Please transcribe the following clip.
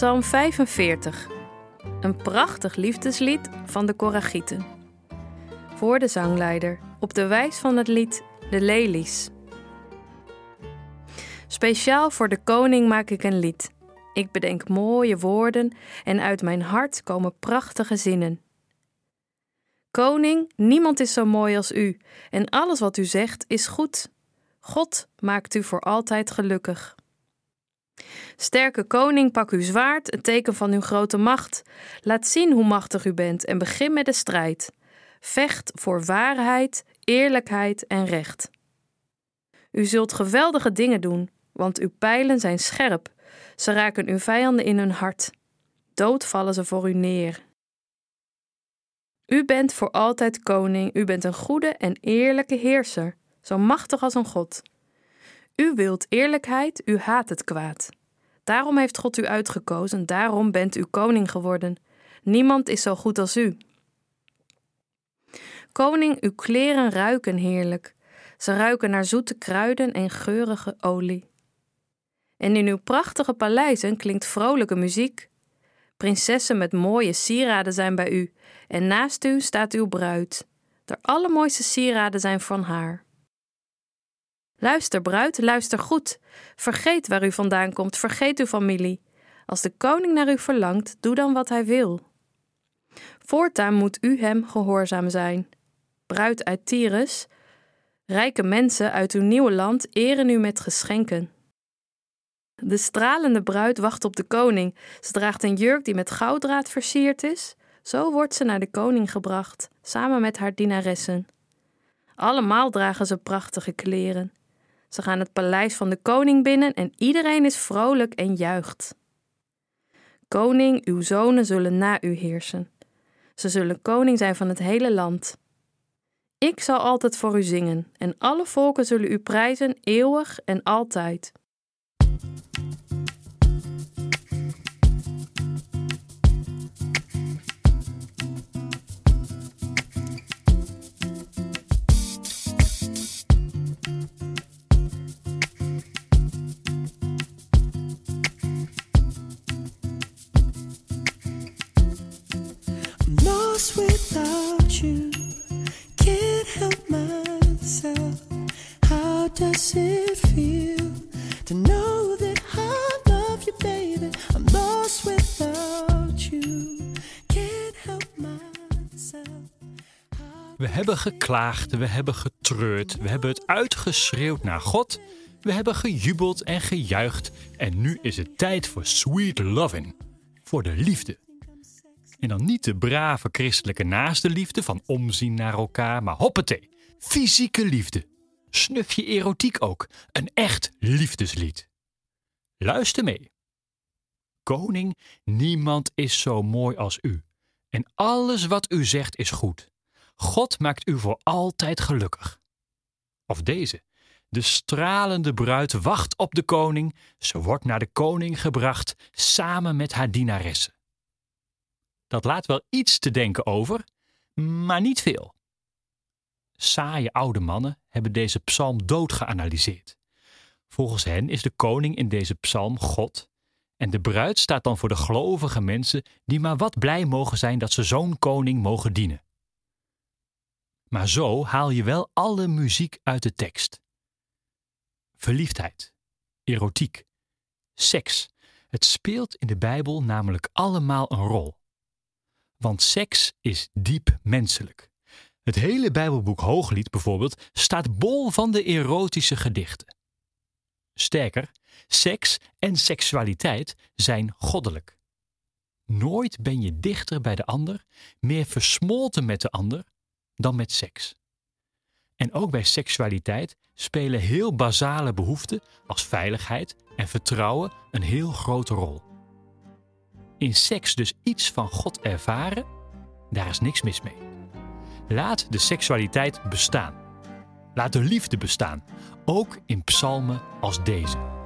Psalm 45. Een prachtig liefdeslied van de Koragieten. Voor de zangleider, op de wijs van het lied De Lelies. Speciaal voor de koning maak ik een lied. Ik bedenk mooie woorden en uit mijn hart komen prachtige zinnen. Koning, niemand is zo mooi als u en alles wat u zegt is goed. God maakt u voor altijd gelukkig. Sterke koning, pak uw zwaard, het teken van uw grote macht. Laat zien hoe machtig u bent en begin met de strijd. Vecht voor waarheid, eerlijkheid en recht. U zult geweldige dingen doen, want uw pijlen zijn scherp. Ze raken uw vijanden in hun hart. Dood vallen ze voor u neer. U bent voor altijd koning, u bent een goede en eerlijke heerser, zo machtig als een God. U wilt eerlijkheid, u haat het kwaad. Daarom heeft God u uitgekozen, daarom bent u koning geworden. Niemand is zo goed als u. Koning, uw kleren ruiken heerlijk. Ze ruiken naar zoete kruiden en geurige olie. En in uw prachtige paleizen klinkt vrolijke muziek. Prinsessen met mooie sieraden zijn bij u, en naast u staat uw bruid. De allermooiste sieraden zijn van haar. Luister, bruid, luister goed. Vergeet waar u vandaan komt, vergeet uw familie. Als de koning naar u verlangt, doe dan wat hij wil. Voortaan moet u hem gehoorzaam zijn. Bruid uit Tyrus, rijke mensen uit uw nieuwe land eren u met geschenken. De stralende bruid wacht op de koning. Ze draagt een jurk die met gouddraad versierd is. Zo wordt ze naar de koning gebracht, samen met haar dienaressen. Allemaal dragen ze prachtige kleren. Ze gaan het paleis van de koning binnen en iedereen is vrolijk en juicht. Koning, uw zonen zullen na u heersen. Ze zullen koning zijn van het hele land. Ik zal altijd voor u zingen en alle volken zullen u prijzen eeuwig en altijd. We hebben geklaagd, we hebben getreurd, we hebben het uitgeschreeuwd naar God, we hebben gejubeld en gejuicht en nu is het tijd voor sweet loving, voor de liefde. En dan niet de brave christelijke naaste liefde van omzien naar elkaar, maar hoppatee, fysieke liefde. Snufje erotiek ook, een echt liefdeslied. Luister mee. Koning, niemand is zo mooi als u. En alles wat u zegt is goed. God maakt u voor altijd gelukkig. Of deze. De stralende bruid wacht op de koning. Ze wordt naar de koning gebracht samen met haar dienaressen. Dat laat wel iets te denken over, maar niet veel. Saaie oude mannen hebben deze psalm dood geanalyseerd. Volgens hen is de koning in deze psalm God en de bruid staat dan voor de gelovige mensen die maar wat blij mogen zijn dat ze zo'n koning mogen dienen. Maar zo haal je wel alle muziek uit de tekst. Verliefdheid, erotiek, seks. Het speelt in de Bijbel namelijk allemaal een rol. Want seks is diep menselijk. Het hele Bijbelboek Hooglied bijvoorbeeld staat bol van de erotische gedichten. Sterker, seks en seksualiteit zijn goddelijk. Nooit ben je dichter bij de ander, meer versmolten met de ander dan met seks. En ook bij seksualiteit spelen heel basale behoeften als veiligheid en vertrouwen een heel grote rol. In seks dus iets van God ervaren, daar is niks mis mee. Laat de seksualiteit bestaan. Laat de liefde bestaan, ook in psalmen als deze.